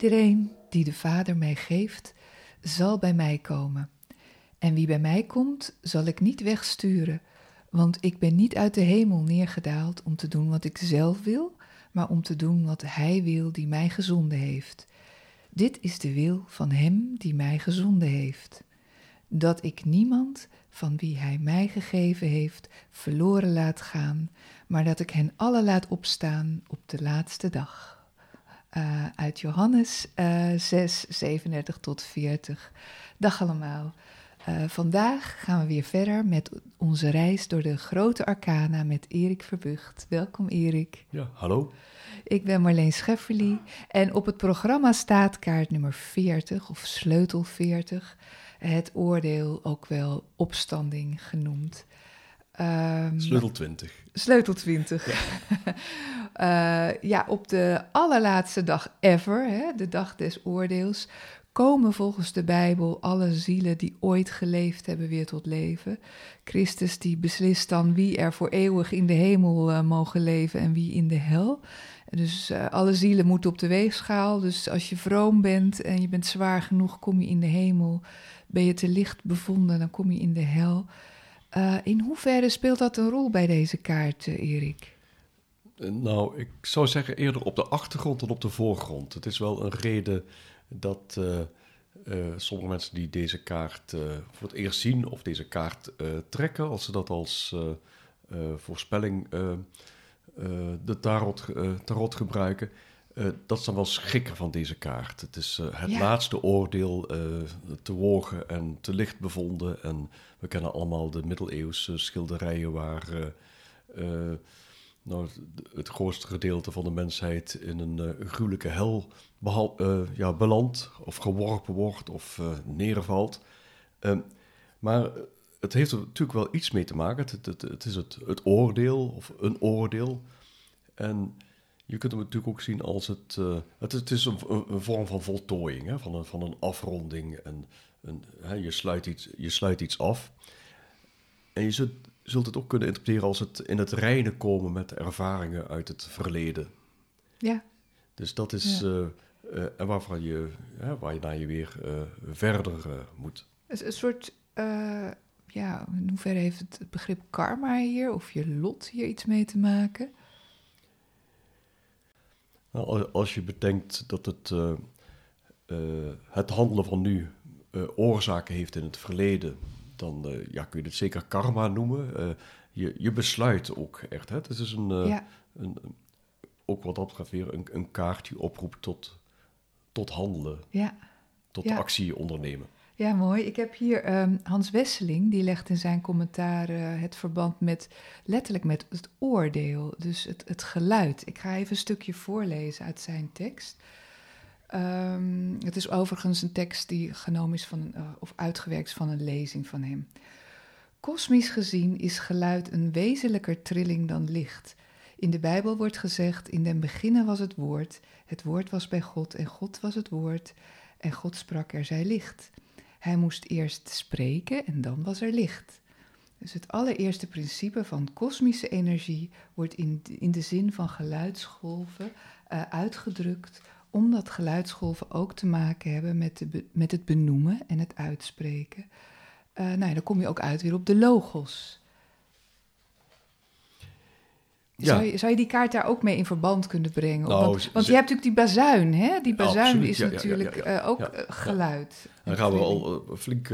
Iedereen die de Vader mij geeft, zal bij mij komen. En wie bij mij komt, zal ik niet wegsturen, want ik ben niet uit de hemel neergedaald om te doen wat ik zelf wil, maar om te doen wat Hij wil die mij gezonden heeft. Dit is de wil van Hem die mij gezonden heeft. Dat ik niemand van wie Hij mij gegeven heeft verloren laat gaan, maar dat ik hen alle laat opstaan op de laatste dag. Uh, uit Johannes uh, 6, 37 tot 40. Dag allemaal. Uh, vandaag gaan we weer verder met onze reis door de grote arcana met Erik Verbucht. Welkom Erik. Ja, hallo. Ik ben Marleen Schefferly en op het programma staat kaart nummer 40 of sleutel 40. Het oordeel, ook wel opstanding genoemd. Um, sleutel 20. Sleutel 20. Ja. uh, ja, op de allerlaatste dag ever, hè, de dag des oordeels, komen volgens de Bijbel alle zielen die ooit geleefd hebben weer tot leven. Christus die beslist dan wie er voor eeuwig in de hemel uh, mogen leven en wie in de hel. Dus uh, alle zielen moeten op de weegschaal. Dus als je vroom bent en je bent zwaar genoeg, kom je in de hemel. Ben je te licht bevonden, dan kom je in de hel. Uh, in hoeverre speelt dat een rol bij deze kaart, Erik? Nou, ik zou zeggen eerder op de achtergrond dan op de voorgrond. Het is wel een reden dat sommige mensen die deze kaart voor het eerst zien of deze kaart trekken, als ze dat als voorspelling de tarot, tarot gebruiken, dat ze dan wel schrikken van deze kaart. Het is het ja. laatste oordeel te wogen en te licht bevonden. En we kennen allemaal de middeleeuwse schilderijen waar nou, het grootste gedeelte van de mensheid in een gruwelijke hel ja, belandt, of geworpen wordt, of neervalt. Ehm, maar het heeft er natuurlijk wel iets mee te maken. Het, het, het is het, het, oordeel, of een oordeel. En je kunt hem natuurlijk ook zien als het... het, het is een, een, vorm van voltooiing, hè, van, een, van een afronding. En een, hè, je, sluit iets, je sluit iets af. En je zult zult het ook kunnen interpreteren als het in het reinen komen met ervaringen uit het verleden. Ja. Dus dat is ja. uh, uh, en waarvan je, waar je naar je weer verder moet. Een, een soort, ja, in hoeverre heeft het, het begrip karma hier of je lot hier iets mee te maken? Nou, als je bedenkt dat het, het handelen van nu oorzaken heeft in het verleden, dan ja, kun je het zeker karma noemen. Je, je besluit ook echt. Hè? Het is dus een, ja. een, ook wat dat betreft weer een, een kaart die oproept tot, tot handelen. Ja. Tot ja. actie ondernemen. Ja, mooi. Ik heb hier um, Hans Wesseling, die legt in zijn commentaar het verband met, letterlijk met het oordeel, dus het, het geluid. Ik ga even een stukje voorlezen uit zijn tekst. Um, het is overigens een tekst die genomen is van, uh, of uitgewerkt van een lezing van hem. Kosmisch gezien is geluid een wezenlijker trilling dan licht. In de Bijbel wordt gezegd: In den beginnen was het woord, het woord was bij God en God was het woord, en God sprak er zij licht. Hij moest eerst spreken en dan was er licht. Dus het allereerste principe van kosmische energie wordt in in de zin van geluidsgolven uh, uitgedrukt omdat geluidsgolven ook te maken hebben met, de, met het benoemen en het uitspreken. Uh, nou dan kom je ook uit weer op de logos. Ja. Zou, je, zou je die kaart daar ook mee in verband kunnen brengen? Nou, want, want je hebt natuurlijk die bazuin, hè? Die bazuin is ja, natuurlijk ja, uh, ook geluid. Dan gaan we al flink,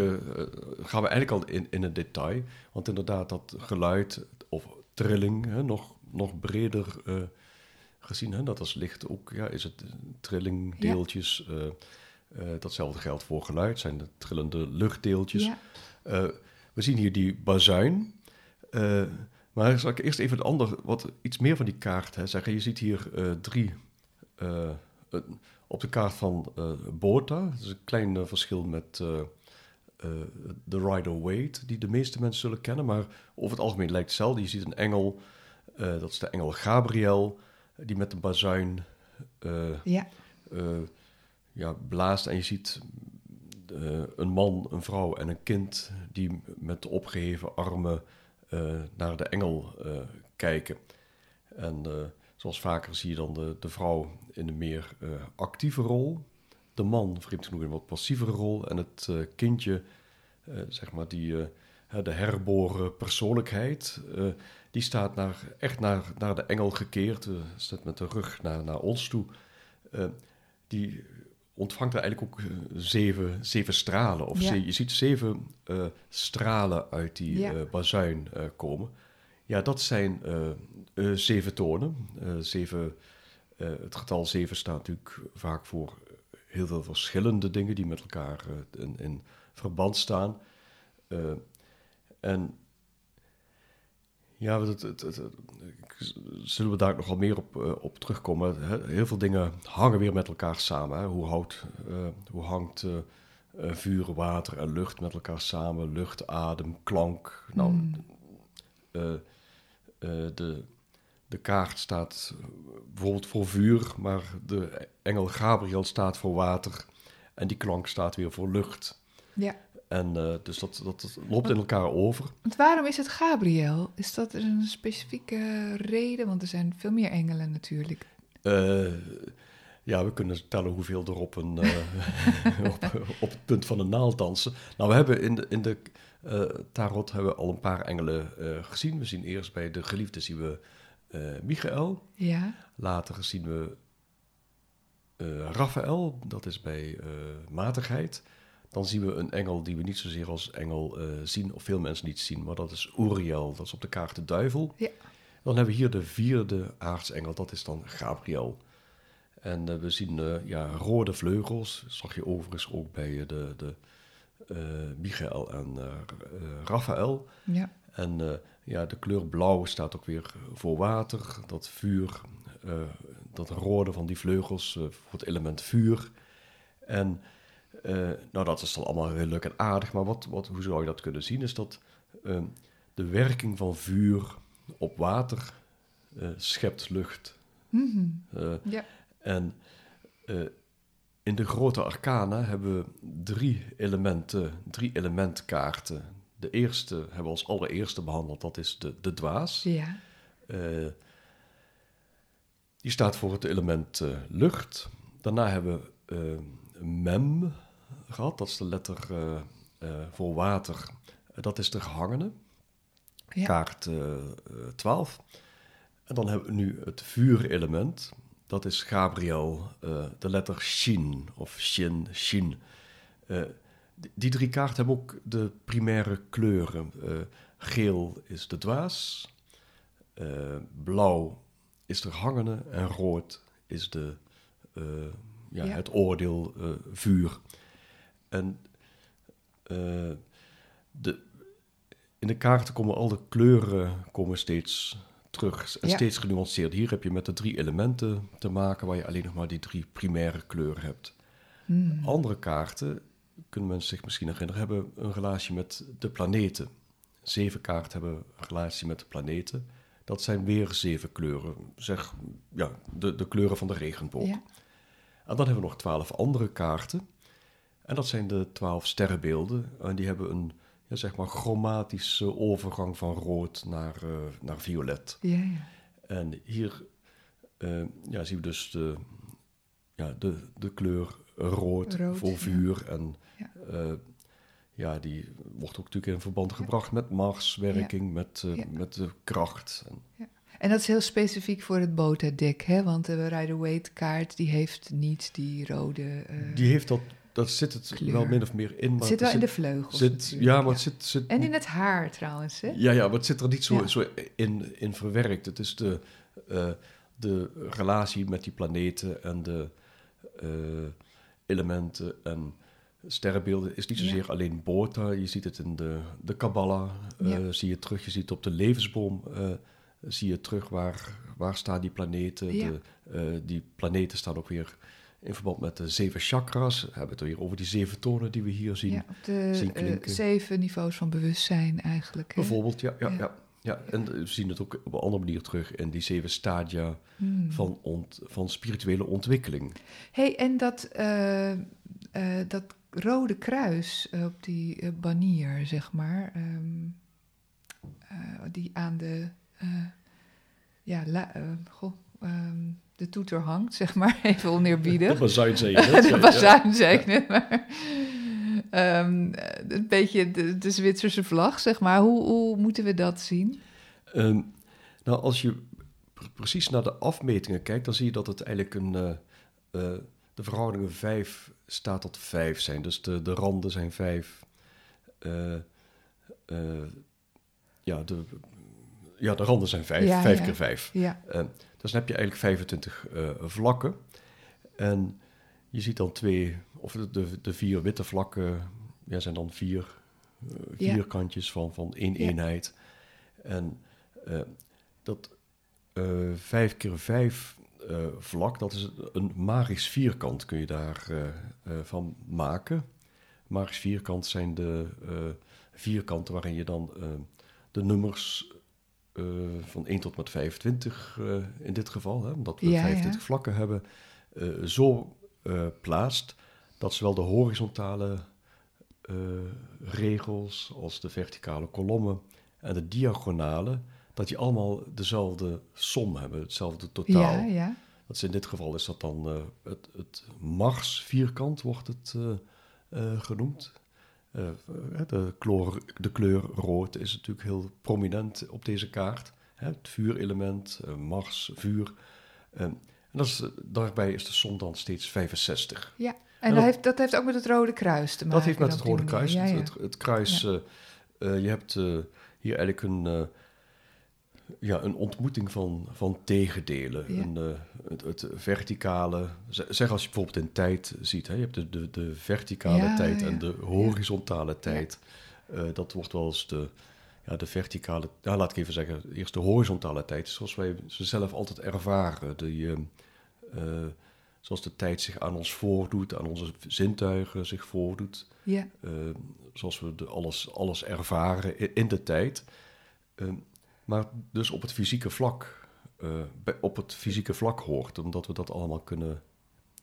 gaan we eigenlijk al in, in het detail. Want inderdaad, dat geluid of trilling, hè, nog, nog breder gezien. Hè? Dat als licht ook, ja, is het trillingdeeltjes. Eh, eh, datzelfde geldt voor geluid, zijn de trillende luchtdeeltjes. Eh, we zien hier die bazuin. Maar zal ik eerst even het ander, wat iets meer van die kaart hè, zeggen. Je ziet hier eh, drie eh, eh, op de kaart van Bota. Dat is een klein verschil met de Rider-Waite, die de meeste mensen zullen kennen. Maar over het algemeen lijkt het hetzelfde. Je ziet een engel, dat is de engel Gabriel, die met de bazuin Ja. ja, blaast. En je ziet een man, een vrouw en een kind die met opgeheven armen naar de engel eh, kijken. En eh, zoals vaker zie je dan de, de vrouw in een meer eh, actieve rol. De man, vreemd genoeg, in een wat passievere rol. En het eh, kindje, eh, zeg maar, die, eh, de herboren persoonlijkheid, eh, die staat naar, echt naar, naar de engel gekeerd. eh, staat met de rug naar, naar ons toe. Eh, die ontvangt er eigenlijk ook eh, zeven, zeven stralen. Of Ja. ze- je ziet zeven eh, stralen uit die Ja. eh, bazuin komen. Ja, dat zijn zeven tonen. Zeven, het getal zeven staat natuurlijk vaak voor heel veel verschillende dingen die met elkaar in, in verband staan. En ja, het, zullen we daar nog wel meer op, eh, op terugkomen. Heel veel dingen hangen weer met elkaar samen. Hè. Hoe, houdt, eh, hoe hangt eh, vuur, water en lucht met elkaar samen? Lucht, adem, klank. Nou, Mm. eh, eh, de, de kaart staat bijvoorbeeld voor vuur, maar de engel Gabriel staat voor water. En die klank staat weer voor lucht. ja. En eh, dus dat, dat, dat loopt in elkaar over. Want waarom is het Gabriel? Is dat een specifieke reden? Want er zijn veel meer engelen natuurlijk. Eh, ja, we kunnen tellen hoeveel er op, een, eh, op, op het punt van een naald dansen. Nou, we hebben in de, in de tarot hebben we al een paar engelen gezien. We zien eerst bij de geliefde zien we Michael. Ja. Later zien we Raphaël, dat is bij matigheid. Dan zien we een engel die we niet zozeer als engel eh, zien, of veel mensen niet zien, maar dat is Uriel, dat is op de kaart de duivel. Ja. Dan hebben we hier de vierde aartsengel, dat is dan Gabriel. En eh, we zien eh, ja, rode vleugels, zag je overigens ook bij de, de Michael en Raphaël. Ja. En ja, de kleur blauw staat ook weer voor water. Dat vuur, dat rode van die vleugels voor het element vuur. En eh, nou, dat is dan allemaal heel leuk en aardig. Maar wat, wat, hoe zou je dat kunnen zien? Is dat eh, de werking van vuur op water eh, schept lucht. Mhm. Eh, Ja. en in de grote arcana hebben we drie elementen, drie elementkaarten. De eerste hebben we als allereerste behandeld, dat is de, de dwaas. Ja. Die staat voor het element lucht. Daarna hebben we eh, mem gehad, dat is de letter eh, eh, voor water. Dat is de gehangene, Ja. kaart eh, eh, 12. En dan hebben we nu het vuurelement. Dat is Gabriel, de letter Shin of Shin, Shin. Die, drie kaarten hebben ook de primaire kleuren. Geel is de dwaas, blauw is de hangende en rood is de, ja, Ja. het oordeel vuur. En eh, de, in de kaarten komen al de kleuren komen steeds terug en Ja. steeds genuanceerd. Hier heb je met de drie elementen te maken waar je alleen nog maar die drie primaire kleuren hebt. Mhm. Andere kaarten, kunnen mensen zich misschien herinneren, hebben een relatie met de planeten. Zeven kaarten hebben een relatie met de planeten. Dat zijn weer zeven kleuren. Zeg, ja, de, de kleuren van de regenboog. Ja. En dan hebben we nog twaalf andere kaarten. En dat zijn de twaalf sterrenbeelden. En die hebben een, ja, zeg maar, chromatische overgang van rood naar, eh, naar violet. Ja, ja. En hier eh, ja, zien we dus de, ja, de, de kleur rood, Rood, voor ja. vuur. En Ja. ja. die wordt ook natuurlijk in verband gebracht met Marswerking, met, eh, met de kracht. En, En dat is heel specifiek voor het Bota-deck, hè? Want de Rider-Waite-kaart, die heeft niet die rode... eh, die heeft dat, dat zit het kleur. wel min of meer in. Maar het zit het wel in de vleugels zit, Ja, maar het zit... zit En in het haar trouwens, hè? Ja, ja, maar het zit er niet zo, Ja. zo in, in verwerkt. Het is de, eh, de relatie met die planeten en de eh, elementen en sterrenbeelden is niet Ja. zozeer alleen Bota. Je ziet het in de, de Kabbalah, eh, zie je terug. Je ziet het op de levensboom, zie je terug waar, waar staan die planeten. De, die planeten staan ook weer in verband met de zeven chakras. We hebben het weer over die zeven tonen die we hier zien. Ja, op de zien eh, zeven niveaus van bewustzijn eigenlijk. hè? Bijvoorbeeld, ja, ja, Ja. ja. ja. En we zien het ook op een andere manier terug in die zeven stadia Hmm. van, ont, van spirituele ontwikkeling. hey, en dat, eh, eh, dat rode kruis op die banier, zeg maar, ehm, eh, die aan de, ja, la, goh, ehm, de toeter hangt, zeg maar, even oneerbiedig. Was zijn, zei je net. de Ja, bazuin, zei ik net maar. Ehm, eh, een beetje de, de Zwitserse vlag, zeg maar. Hoe, hoe moeten we dat zien? Ehm, nou, als je pre- precies naar de afmetingen kijkt, dan zie je dat het eigenlijk een. eh, eh, de verhoudingen 5 staat tot 5 zijn. Dus de, de randen zijn 5. Eh, eh, ja, de, ja, de randen zijn 5. Ja, 5 ja. keer 5. Ja, Eh, dus dan heb je eigenlijk 25 eh, vlakken. En je ziet dan twee, of de, de, de vier witte vlakken, ja, zijn dan vier eh, Ja. vierkantjes van, van één Ja. eenheid. En eh, dat vijf keer vijf vlak, dat is een magisch vierkant, kun je daar van maken. Magisch vierkant zijn de vierkanten waarin je dan de nummers eh, van 1 tot met 25 eh, in dit geval, hè, omdat we Ja, 25 ja. vlakken hebben, eh, zo plaatst dat zowel de horizontale regels als de verticale kolommen en de diagonale, dat die allemaal dezelfde som hebben, hetzelfde totaal. ja, ja. Dat is in dit geval is dat dan het, het Mars-vierkant, wordt het genoemd. Eh, eh, de, kleur, de kleur rood is natuurlijk heel prominent op deze kaart. Hè, het vuurelement, eh, Mars, vuur. Eh, en dat is, daarbij is de som dan steeds 65. ja. En En dat- dat heeft, dat heeft ook met het Rode Kruis te maken. Dat heeft met het Rode. Kruis. Ja, ja. Het, het, kruis, Ja. je hebt hier eigenlijk een, ja, een ontmoeting van, van tegendelen. Ja. Een, eh, het, het verticale, zeg als je bijvoorbeeld in tijd ziet, hè, je hebt de, de, de verticale Ja, tijd en de horizontale tijd. Eh, dat wordt wel eens de, ja, de verticale, ja, laat ik even zeggen, eerst de horizontale tijd, zoals wij ze zelf altijd ervaren. Die, eh, zoals de tijd zich aan ons voordoet, aan onze zintuigen zich voordoet. Ja, zoals we de alles, alles ervaren i- in de tijd. Maar dus op het fysieke vlak, eh, op het fysieke vlak hoort, omdat we dat allemaal kunnen,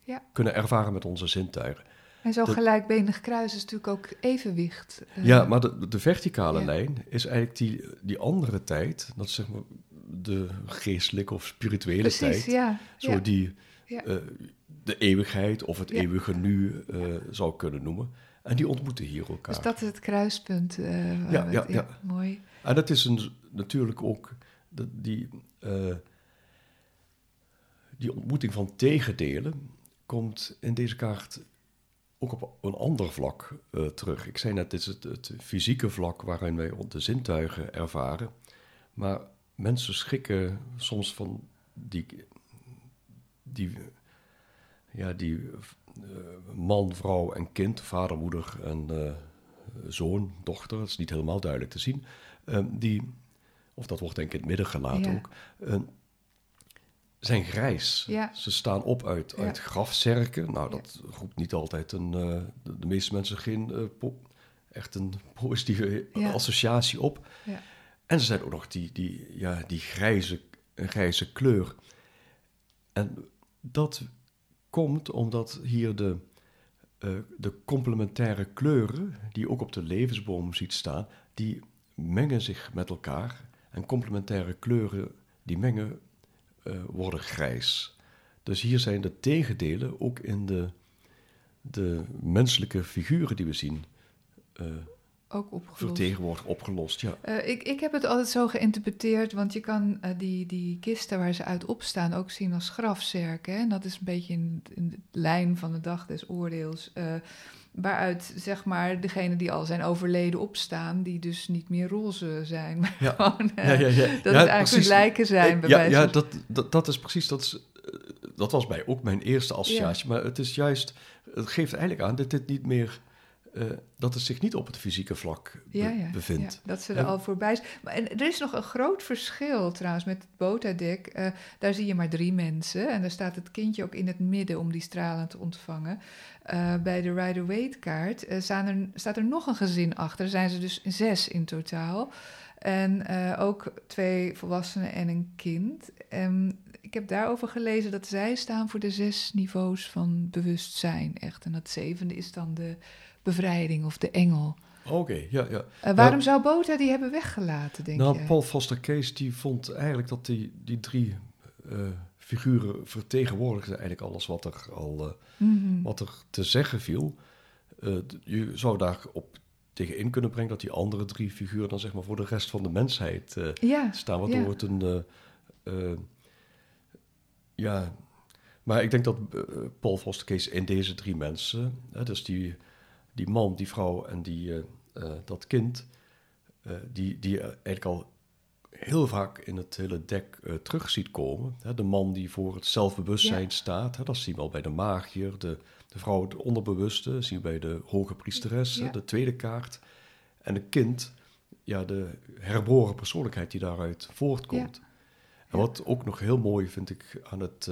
Ja. kunnen ervaren met onze zintuigen. en zo'n Dat- gelijkbenig kruis is natuurlijk ook evenwicht. eh, Ja, maar de, de verticale Ja. lijn is eigenlijk die, die andere tijd, dat is zeg maar de geestelijke of spirituele Precies, tijd. ja. Zo ja. die eh, de eeuwigheid of het eeuwige nu zou kunnen noemen. En die ontmoeten hier elkaar. Dus dat is het kruispunt. Ja, ja, ja. Mooi. En dat is een, natuurlijk ook die, eh, die ontmoeting van tegendelen komt in deze kaart ook op een ander vlak eh, terug. Ik zei net, dit is het, fysieke vlak waarin wij de zintuigen ervaren. Maar mensen schrikken soms van die, die, ja, die eh, man, vrouw en kind, vader, moeder en zoon, dochter, dat is niet helemaal duidelijk te zien. Die, of dat wordt denk ik in het midden gelaten Ja. ook, zijn grijs. Ja. Ze staan op uit, uit grafzerken. Nou, dat roept niet altijd een, eh, de, de meeste mensen geen eh, echt een positieve associatie op. Ja. En ze zijn ook nog die, die, ja, die grijze, grijze kleur. En dat komt omdat hier de, eh, de complementaire kleuren, die je ook op de levensboom ziet staan, die mengen zich met elkaar. En complementaire kleuren die mengen eh, worden grijs. Dus hier zijn de tegendelen ook in de, de menselijke figuren die we zien eh, ook opgelost. vertegenwoordigd, opgelost. Ja. Eh, ik, ik heb het altijd zo geïnterpreteerd, want je kan die, die kisten waar ze uit opstaan ook zien als grafzerken. En dat is een beetje in, in de lijn van de dag des oordeels. Waaruit, zeg maar, degenen die al zijn overleden opstaan, die dus niet meer roze zijn, maar Ja. gewoon eh, Ja, ja, ja. dat het eigenlijk precies. lijken zijn. Bij ja, ja dat, dat, dat is precies, dat, is, eh, dat was bij ook mijn eerste associatie. Maar het is juist, het geeft eigenlijk aan dat dit niet meer, eh, dat het zich niet op het fysieke vlak be- ja, ja, bevindt. ja, dat ze er En- al voorbij is. Maar, en er is nog een groot verschil trouwens met het botadek. Eh, daar zie je maar drie mensen en daar staat het kindje ook in het midden om die stralen te ontvangen. Eh, bij de Rider-Waite-kaart eh, staan er, staat er nog een gezin achter. Er zijn ze dus zes in totaal. En ook twee volwassenen en een kind. En ik heb daarover gelezen dat zij staan voor de zes niveaus van bewustzijn. Echt. En dat zevende is dan de bevrijding of de engel. Oké, ja, ja. Eh, waarom zou Bota die hebben weggelaten, denk nou, je? Paul Foster Case die vond eigenlijk dat die, die drie eh, figuren vertegenwoordigden eigenlijk alles wat er al eh, Mhm. wat er te zeggen viel. Je zou daarop tegenin kunnen brengen dat die andere drie figuren dan zeg maar voor de rest van de mensheid Ja, staan, waardoor ja. het een ja. Maar ik denk dat Paul Foster Case in deze drie mensen, dus die, die man, die vrouw en die, eh, eh, dat kind, eh, die, die je eigenlijk al heel vaak in het hele dek eh, terug ziet komen. Hè, de man die voor het zelfbewustzijn Ja. staat, hè, dat zien we al bij de magier, de, de vrouw het onderbewuste, zien we bij de hoge priesteres, de tweede kaart. En het kind, ja, de herboren persoonlijkheid die daaruit voortkomt. En wat ook nog heel mooi vind ik aan het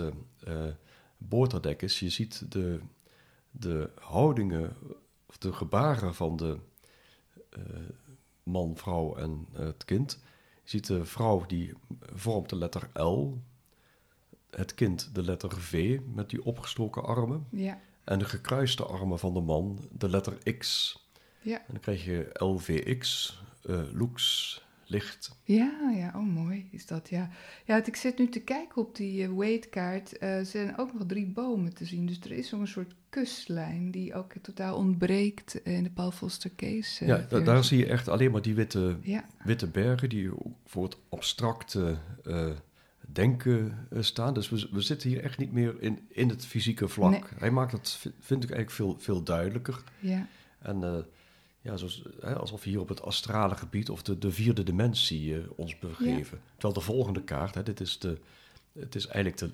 boorderdek is, je ziet de, de houdingen, of de gebaren van de eh, man, vrouw en eh, het kind. Je ziet de vrouw die vormt de letter L, het kind de letter V met die opgestoken armen ja, en de gekruiste armen van de man de letter X. ja. En dan krijg je LVX, eh lux, Ja, ja, oh mooi is dat, ja. Ja, het- ik zit nu te kijken op die eh, weightkaart. Eh, er zijn ook nog drie bomen te zien. Dus er is zo'n soort kustlijn die ook totaal ontbreekt in de Paul Foster Case. eh, ja, da- daar zie je echt alleen maar die witte, Ja, witte bergen die voor het abstracte denken staan. Dus we, we zitten hier echt niet meer in, in het fysieke vlak. Nee. Hij maakt dat, vi- vind ik eigenlijk veel, veel duidelijker. ja, En ja, zoals, hè, alsof we hier op het astrale gebied of de, de vierde dimensie eh, ons begeven. Terwijl de volgende kaart, hè, dit is de, het is eigenlijk de,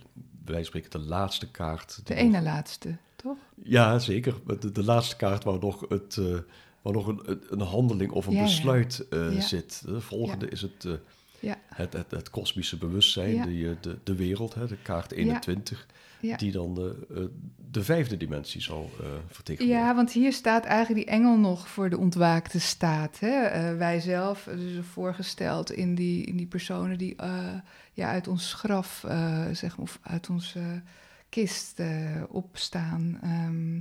van spreken de laatste kaart. de ene nog- laatste, toch? Ja, zeker. De, de laatste kaart waar nog, het, eh, waar nog een, een- handeling of een Ja, ja. besluit eh, Ja. zit. De volgende is het, Ja, het, het, het kosmische bewustzijn, Ja. eh, de, de wereld, hè, de kaart 21, ja. Die dan eh, de vijfde dimensie zal eh vertegenwoordigen. Ja, want hier staat eigenlijk die engel nog voor de ontwaakte staat. Hè? Eh, wij zelf, dus voorgesteld in die, in die personen die ja, uit ons graf, zeg maar, of uit onze kist opstaan. ehm,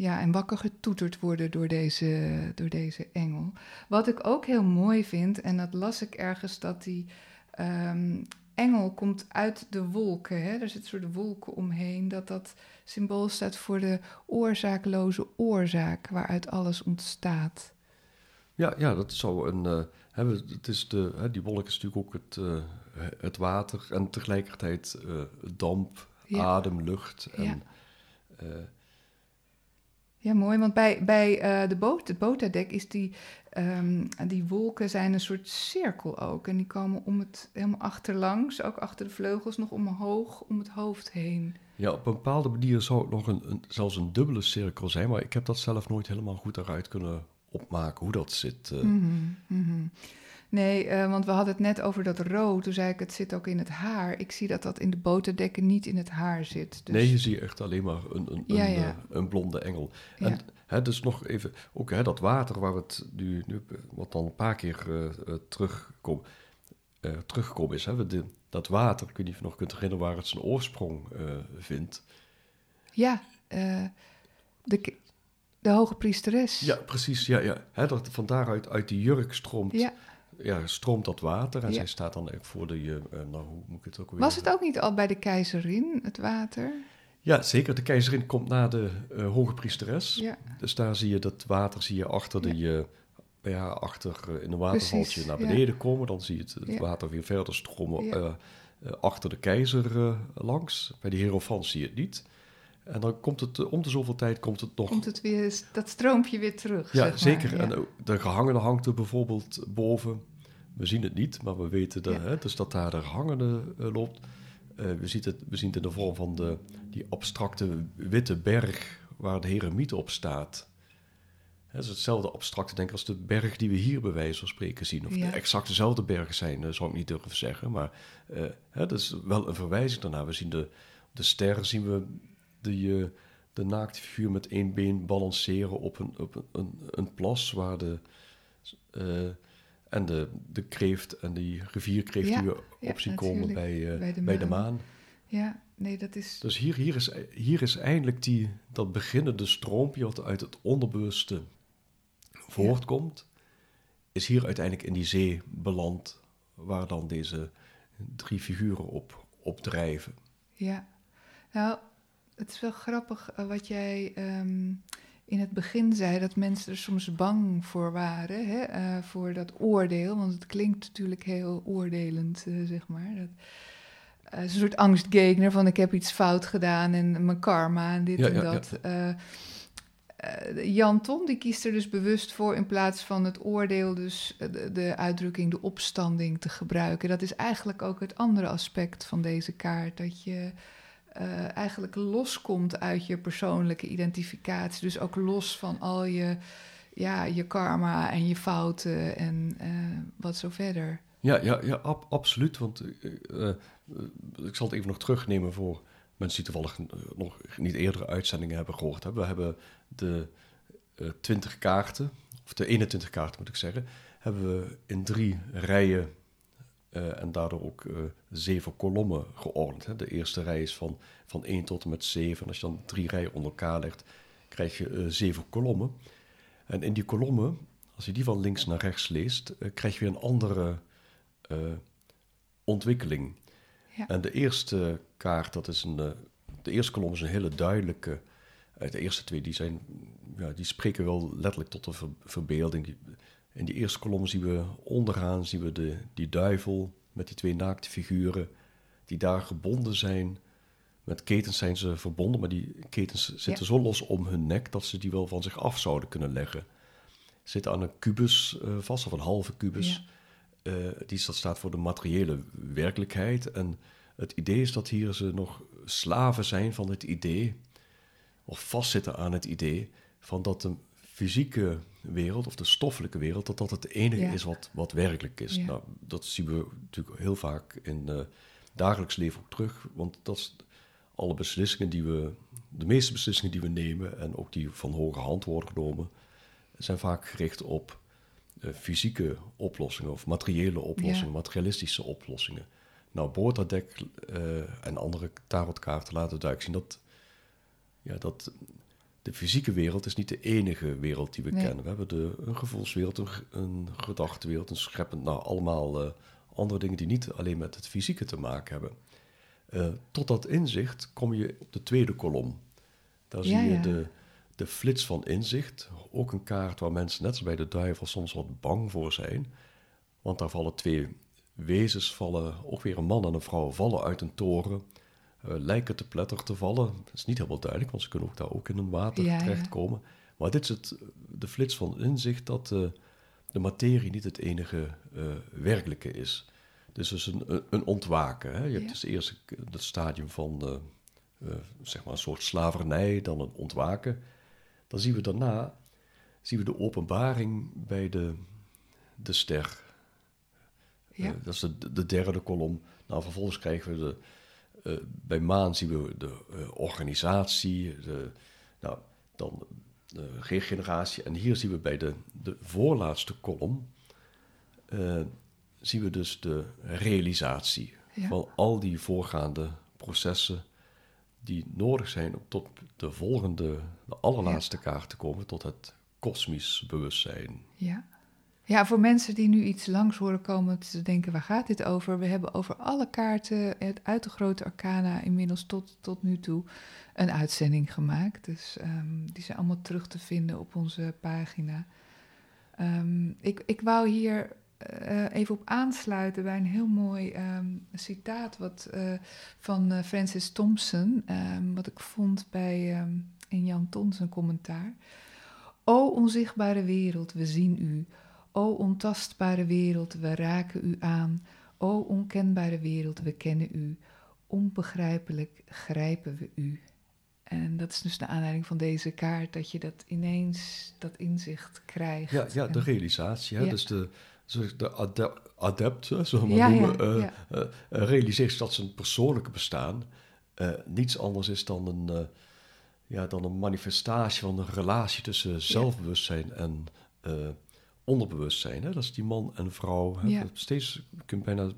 ja, en wakker getoeterd worden door deze, door deze engel. Wat ik ook heel mooi vind, en dat las ik ergens, dat die ehm, engel komt uit de wolken. Hè? Er zit een soort wolken omheen, dat dat symbool staat voor de oorzaakloze oorzaak waaruit alles ontstaat. Ja, ja, dat zou een. eh, hè, we- het is de, hè, die wolk is natuurlijk ook het, eh, het water en tegelijkertijd eh, damp, Ja. adem, lucht. En, Ja. eh, Ja, mooi, want bij, bij eh, de boot, het botadek is die, ehm, die wolken zijn een soort cirkel ook. En die komen om het helemaal achterlangs, ook achter de vleugels, nog omhoog om het hoofd heen. ja, op een bepaalde manier zou het nog een, een, zelfs een dubbele cirkel zijn, maar ik heb dat zelf nooit helemaal goed eruit kunnen opmaken hoe dat zit. eh. Mhm, mhm. Nee, eh, want we hadden het net over dat rood. Toen zei ik, het zit ook in het haar. Ik zie dat dat in de boterdekken niet in het haar zit. Dus, Nee, je ziet echt alleen maar een, een, Ja, een, ja. eh, een blonde engel. Ja. Hè, dus nog even, ook hè, dat water waar het nu, nu wat dan een paar keer eh, eh, terugkom, eh, teruggekomen is. Hè, we de, dat water, ik weet niet of je nog kunt herinneren waar het zijn oorsprong vindt. Ja, de, de hoge priesteres. Ja, precies. Ja, ja. Hè, dat van daaruit uit die jurk stroomt, ja. Ja. stroomt dat water. En Ja. zij staat dan voor de, nou hoe moet ik het ook weer... Was het ook niet al bij de keizerin, het water? Ja, zeker. De keizerin komt na de eh, hoge priesteres. Ja, Dus daar zie je dat water zie je achter, Ja. die, eh, haar achter uh, in een watervaltje naar ja. beneden komen. Dan zie je het, het Ja. water weer verder stromen Ja. eh, eh, achter de keizer eh, langs. Bij de hierofant zie je het niet. En dan komt het, eh, om de zoveel tijd komt het nog... Komt het weer, dat stroompje weer terug. ja, zeg maar, zeker. ja. En de gehangene hangt er bijvoorbeeld boven. We zien het niet, maar we weten dat, Ja. hè, dus dat daar de gehangene eh, loopt. Eh, we, zien het, we zien het in de vorm van de, die abstracte witte berg waar de heremiet op staat. Dat is hetzelfde abstracte denk ik als de berg die we hier bij wijze van spreken zien. Of Ja. de exact dezelfde bergen zijn, eh, zou ik niet durven zeggen. Maar hè, dat is wel een verwijzing daarna. We zien de, de sterren, zien we de, de naakte figuur met één been balanceren op een, op een, een, een plas waar de... en de, de kreeft en die rivierkreeft Ja, die op zien komen bij, eh, Bij de bij de maan. maan. Ja, nee, dat is... Dus hier, hier, is, hier is eindelijk die, dat beginnende stroompje wat uit het onderbewuste voortkomt, is hier uiteindelijk in die zee beland, waar dan deze drie figuren op, op drijven. Ja, nou, het is wel grappig eh, wat jij ehm, in het begin zei, dat mensen er soms bang voor waren, hè, eh, voor dat oordeel, want het klinkt natuurlijk heel oordelend, eh, zeg maar. Dat, eh, een soort angstgegner van ik heb iets fout gedaan en mijn karma en dit Ja, en ja, dat. Eh, Jan Tom die kiest er dus bewust voor in plaats van het oordeel, dus de, de uitdrukking de opstanding te gebruiken. Dat is eigenlijk ook het andere aspect van deze kaart. Dat je eh, eigenlijk loskomt uit je persoonlijke identificatie. Dus ook los van al je, ja, je karma en je fouten en eh, wat zo verder. Ja, ja, ja ab- absoluut. Want eh, ik zal het even nog terugnemen voor mensen die toevallig nog niet eerdere uitzendingen hebben gehoord. We hebben de eh 20 kaarten, of de 21 kaarten moet ik zeggen, hebben we in drie rijen eh, en daardoor ook eh, zeven kolommen geordend. Hè. De eerste rij is van, van 1 tot en met 7. En als je dan drie rijen onder elkaar legt, krijg je eh, zeven kolommen. En in die kolommen, als je die van links naar rechts leest, krijg je weer een andere ontwikkeling. Ja. En de eerste kaart, dat is een, de eerste kolom is een hele duidelijke. de eerste twee, die, zijn, ja, die spreken wel letterlijk tot de ver- verbeelding. Die- In die eerste kolom zien we onderaan zien we de, die duivel met die twee naakte figuren die daar gebonden zijn. Met ketens zijn ze verbonden, maar die ketens zitten zo los om hun nek dat ze die wel van zich af zouden kunnen leggen. Zitten aan een kubus eh, vast, of een halve kubus. Ja. Eh, die dat staat voor de materiële werkelijkheid. En het idee is dat hier ze nog slaven zijn van het idee, of vastzitten aan het idee, van dat de fysieke wereld of de stoffelijke wereld, dat dat het enige Ja. is wat, wat werkelijk is. Ja. Nou, dat zien we natuurlijk heel vaak in eh dagelijks leven ook terug, want dat is alle beslissingen die we, de meeste beslissingen die we nemen en ook die van hoge hand worden genomen, zijn vaak gericht op eh, fysieke oplossingen of materiële oplossingen, Ja. materialistische oplossingen. Nou, Boordadek eh en andere tarotkaarten laten duidelijk zien dat, ja, dat de fysieke wereld is niet de enige wereld die we Nee. kennen. We hebben de, een gevoelswereld, een, gedachtenwereld, een scheppend, nou, allemaal eh, andere dingen die niet alleen met het fysieke te maken hebben. Eh, tot dat inzicht kom je op de tweede kolom. Daar zie je ja. de, de flits van inzicht. Ook een kaart waar mensen, net als bij de duivel, soms wat bang voor zijn. Want daar vallen twee wezens, vallen, ook weer een man en een vrouw, vallen uit een toren. Eh, lijken te pletter te vallen. Dat is niet helemaal duidelijk, want ze kunnen ook daar ook in een water Ja, ja. terechtkomen. Maar dit is het, de flits van inzicht dat eh, de materie niet het enige eh, werkelijke is. Dus dus een, een- een ontwaken. Hè? Je hebt dus eerst het stadium van zeg maar een soort slavernij, dan een ontwaken. Dan zien we daarna zien we de openbaring bij de, de ster. Ja. Dat is de, de derde kolom. Nou, vervolgens krijgen we de, eh, bij maan zien we de eh, organisatie, de, nou, dan de regeneratie. En hier zien we bij de, de voorlaatste kolom, eh, zien we dus de realisatie Ja. van al die voorgaande processen die nodig zijn om tot de volgende, de allerlaatste kaart te komen, tot het kosmisch bewustzijn. Ja. Ja, voor mensen die nu iets langs horen komen te denken, waar gaat dit over? We hebben over alle kaarten uit de grote arcana inmiddels tot, tot nu toe een uitzending gemaakt. Dus ehm, die zijn allemaal terug te vinden op onze pagina. Ehm, ik, ik wou hier eh, even op aansluiten bij een heel mooi ehm, citaat wat, eh, van uh, Francis Thompson, wat ik vond bij in Jan Tons een commentaar. O onzichtbare wereld, we zien u. O ontastbare wereld, we raken u aan. O onkenbare wereld, we kennen u. Onbegrijpelijk grijpen we u. En dat is dus de aanleiding van deze kaart, dat je dat ineens, dat inzicht krijgt. Ja, ja de realisatie. Hè? Ja. Dus de, de adept, we maar Ja, noemen, ja. eh, eh, realiseert dat zijn persoonlijke bestaan eh, niets anders is dan een, ja, dan een manifestatie van een relatie tussen zelfbewustzijn en onderbewustzijn. Hè? Dat is die man en vrouw. Hè? Ja. Steeds, je kunt bijna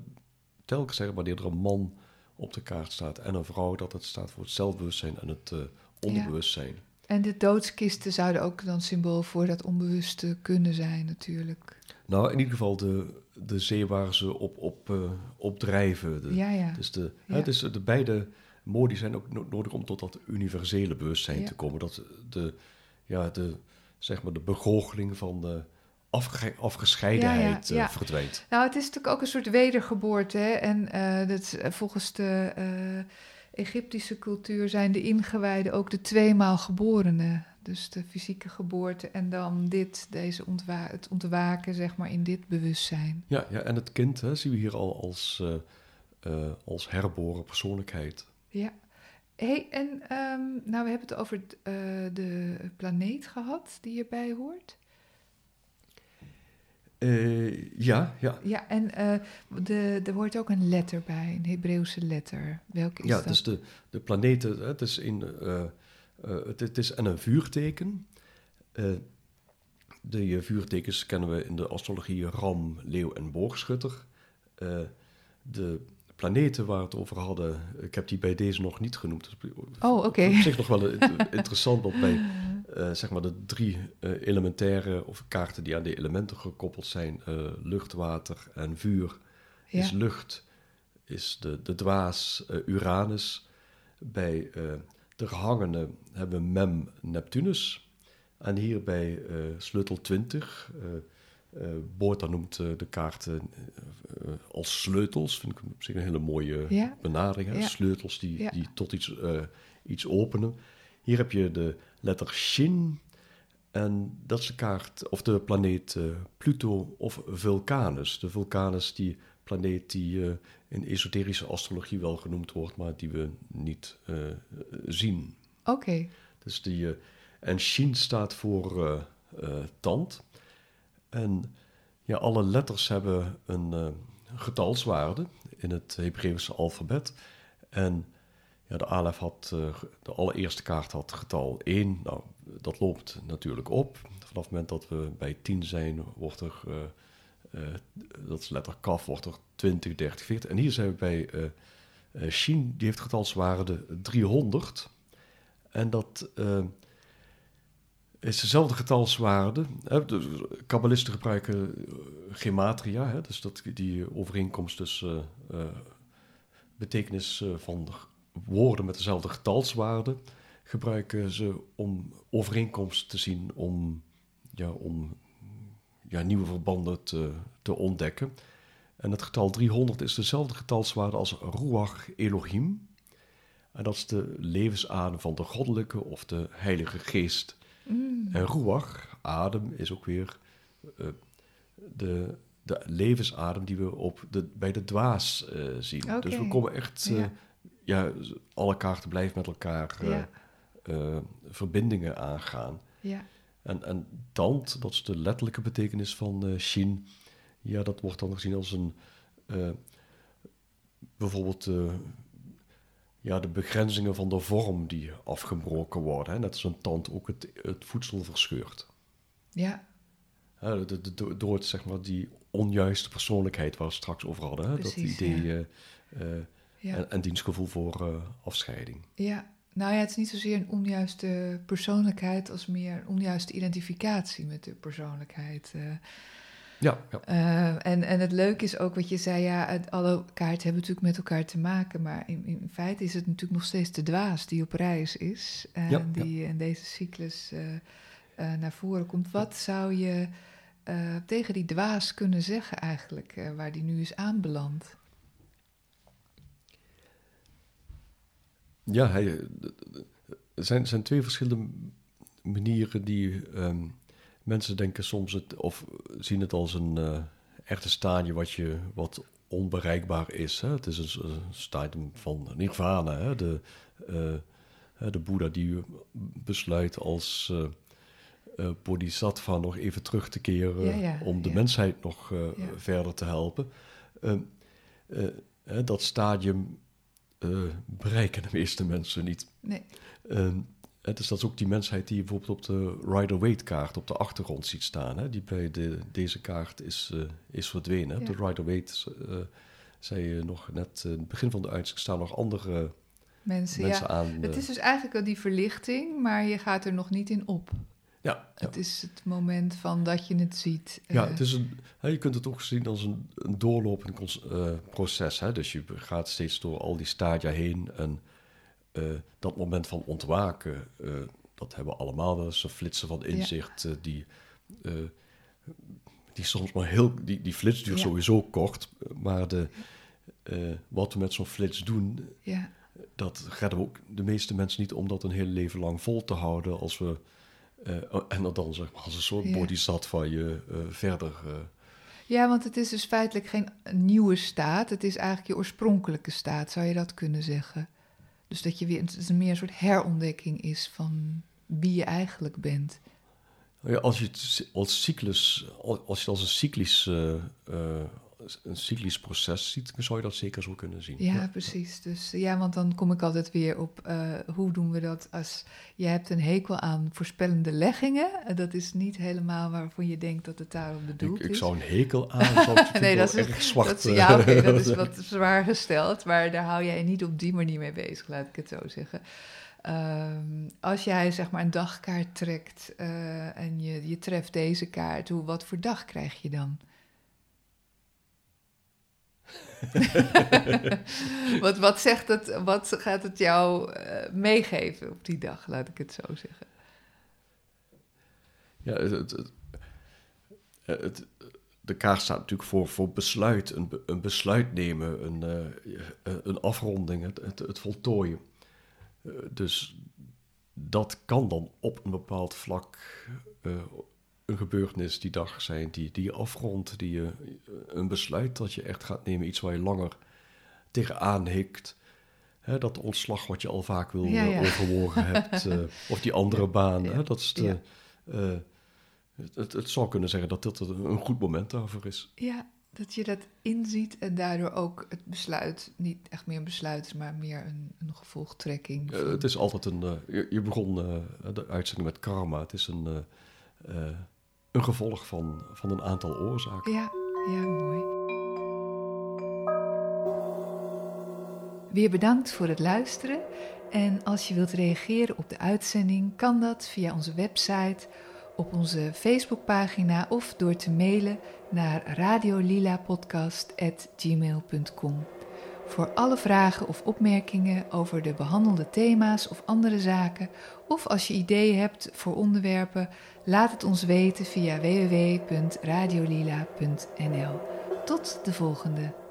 telkens zeggen wanneer er een man op de kaart staat en een vrouw, dat het staat voor het zelfbewustzijn en het eh, onderbewustzijn. En de doodskisten zouden ook dan symbool voor dat onbewuste kunnen zijn, natuurlijk. Nou, in ieder geval de, de zee waar ze op, op, eh, op drijven. De, ja, ja. Dus de, Ja. hè, dus de beide modi zijn ook no- nodig om tot dat universele bewustzijn Ja. te komen. Dat de, ja, de, zeg maar de begoocheling van de afge- afgescheidenheid Ja, ja, ja. eh, verdwijnt. Nou, het is natuurlijk ook een soort wedergeboorte. Hè? En eh, dat, eh, volgens de Egyptische cultuur zijn de ingewijden ook de tweemaal geborenen. Dus de fysieke geboorte en dan dit, deze ontwa het ontwaken, zeg maar, in dit bewustzijn. Ja, ja, en het kind hè, zien we hier al als, als herboren persoonlijkheid. Ja. hey, en ehm, nou, we hebben het over de planeet gehad die erbij hoort. Eh, ja, ja. Ja, en eh, de, er hoort ook een letter bij, een Hebreeuwse letter. Welke is ja dat? dus de, de planeten, het is, in, eh, het, het is en een vuurteken. De vuurtekens kennen we in de astrologie ram, leeuw en boogschutter. De planeten waar we het over hadden, ik heb die bij deze nog niet genoemd. Oh, oké. Op zich nog wel interessant, want bij eh, zeg maar de drie eh, elementaire of kaarten die aan de elementen gekoppeld zijn, eh, lucht, water en vuur, Ja. is lucht, is de, de dwaas Uranus. Bij de gehangene hebben we Mem Neptunus. En hier bij sleutel 20, Boorta noemt eh, de kaarten eh, als sleutels. Vind ik op zich een hele mooie Ja. benadering. Ja. Sleutels die, Ja. die tot iets, iets openen. Hier heb je de letter Shin. En dat is de kaart, of de planeet Pluto of Vulcanus. De Vulcanus, die planeet die in esoterische astrologie wel genoemd wordt, maar die we niet zien. Oké, Dus die, en Shin staat voor tand. En ja, alle letters hebben een eh, getalswaarde in het Hebreeuwse alfabet. En ja, de Alef had, eh, de allereerste kaart had getal 1. Nou, dat loopt natuurlijk op. Vanaf het moment dat we bij 10 zijn, wordt er, eh, dat is letter kaf, wordt er 20, 30, 40. En hier zijn we bij Shin, die heeft getalswaarde 300. En dat is dezelfde getalswaarde. De kabbalisten gebruiken eh, gematria, hè? dus dat, die overeenkomst tussen eh, eh, betekenis van woorden met dezelfde getalswaarde gebruiken ze om overeenkomst te zien, om, ja, om ja, nieuwe verbanden te, te ontdekken. En het getal 300 is dezelfde getalswaarde als Ruach Elohim. En dat is de levensadem van de goddelijke of de heilige geest. Mm. En Ruach, adem, is ook weer eh, de, de levensadem die we op de, bij de dwaas eh, zien. Dus we komen echt, eh, Ja. ja. alle kaarten blijven met elkaar Ja. verbindingen aangaan. ja. En, en tand, dat is de letterlijke betekenis van Shin. Ja, dat wordt dan gezien als een... bijvoorbeeld ja, de begrenzingen van de vorm die afgebroken worden. Hè? Net als een tand ook het, het voedsel verscheurt. ja. Hè, de- de- de- door het, zeg maar, die onjuiste persoonlijkheid waar we straks over hadden. Hè? Precies, dat idee ja. eh, eh, Ja. en, en dienstgevoel voor eh, afscheiding. ja. Nou ja, het is niet zozeer een onjuiste persoonlijkheid als meer een onjuiste identificatie met de persoonlijkheid. eh. Ja, ja. Eh, en, en het leuke is ook wat je zei, ja, alle kaarten hebben natuurlijk met elkaar te maken, maar in, in feite is het natuurlijk nog steeds de dwaas die op reis is en Ja, die in deze cyclus eh, eh, naar voren komt. Wat zou je eh, tegen die dwaas kunnen zeggen eigenlijk, waar die nu is aanbeland? Ja, hij, er zijn, zijn twee verschillende manieren die ehm, mensen denken soms het, of zien het als een uh, echte stadium wat, je, wat onbereikbaar is. Hè? Het is een, een stadium van nirvana. Hè? De, uh, de Boeddha die besluit als uh, bodhisattva nog even terug te keren om de mensheid nog verder te helpen. Ehm, dat stadium bereiken de meeste mensen niet. Nee. Dus dat is ook die mensheid die je bijvoorbeeld op de Rider-Waite-kaart op de achtergrond ziet staan. Hè? Die bij de, deze kaart is, uh, is verdwenen. Ja. De Rider-Waite, uh, zei je nog net, in het begin van de uitzending staan nog andere mensen, mensen ja. aan. Het is dus eigenlijk wel die verlichting, maar je gaat er nog niet in op. Ja, het is het moment van dat je het ziet. Ja, het is een, hè, je kunt het ook zien als een, een doorlopend proces. Hè? Dus je gaat steeds door al die stadia heen en uh, dat moment van ontwaken, uh, dat hebben we allemaal wel eens. Een flitsen van inzicht, ja. uh, die, die soms maar heel... Die, die flits duurt ja. sowieso kort, maar de, wat we met zo'n flits doen... Ja. dat redden we ook de meeste mensen niet om dat een heel leven lang vol te houden... als we... en dat dan zeg maar als een soort bodhisattva je verder... Ja, want het is dus feitelijk geen nieuwe staat. Het is eigenlijk je oorspronkelijke staat, zou je dat kunnen zeggen. Dus dat je weer, het is meer een soort herontdekking is van wie je eigenlijk bent. Als je het als cyclus, als je het als een cyclisch, uh, uh, een cyclisch proces ziet, zou je dat zeker zo kunnen zien. Ja, ja. precies. Dus ja, want dan kom ik altijd weer op uh, hoe doen we dat als je hebt een hekel aan voorspellende leggingen. Dat is niet helemaal waarvan je denkt dat het daarom bedoeld ik, ik is. zou een hekel aan, zou ik nee, dat is erg zwart. Dat is, ja, okay, dat is wat zwaar gesteld, maar daar hou jij niet op die manier mee bezig, laat ik het zo zeggen. Um, als jij zeg maar een dagkaart trekt uh, en je, je treft deze kaart, hoe, wat voor dag krijg je dan? wat, wat, zegt het, wat gaat het jou uh, meegeven op die dag, laat ik het zo zeggen? Ja, het, de kaart staat natuurlijk voor, voor besluit, een, een besluit nemen, een, uh, een afronding, het, voltooien. Dus dat kan dan op een bepaald vlak een gebeurtenis die dag zijn, die, die je afrondt, die je, een besluit dat je echt gaat nemen, iets waar je langer tegenaan hikt. Hè, dat ontslag wat je al vaak wil ja, ja. overwogen hebt, uh, of die andere baan. Ja. Hè, dat is de, uh, het, het zou kunnen zeggen dat dit een goed moment daarvoor is. Ja, dat je dat inziet en daardoor ook het besluit, niet echt meer een besluit is, maar meer een, een gevolgtrekking. Uh, het is altijd een, je, je, begon de uitzending met karma, het is een een gevolg van, van een aantal oorzaken. Ja, ja, mooi. Weer bedankt voor het luisteren. En als je wilt reageren op de uitzending, kan dat via onze website, op onze Facebookpagina of door te mailen naar radiolilapodcast.gmail.com. Voor alle vragen of opmerkingen over de behandelde thema's of andere zaken, of als je ideeën hebt voor onderwerpen, laat het ons weten via www.radiolila.nl. Tot de volgende.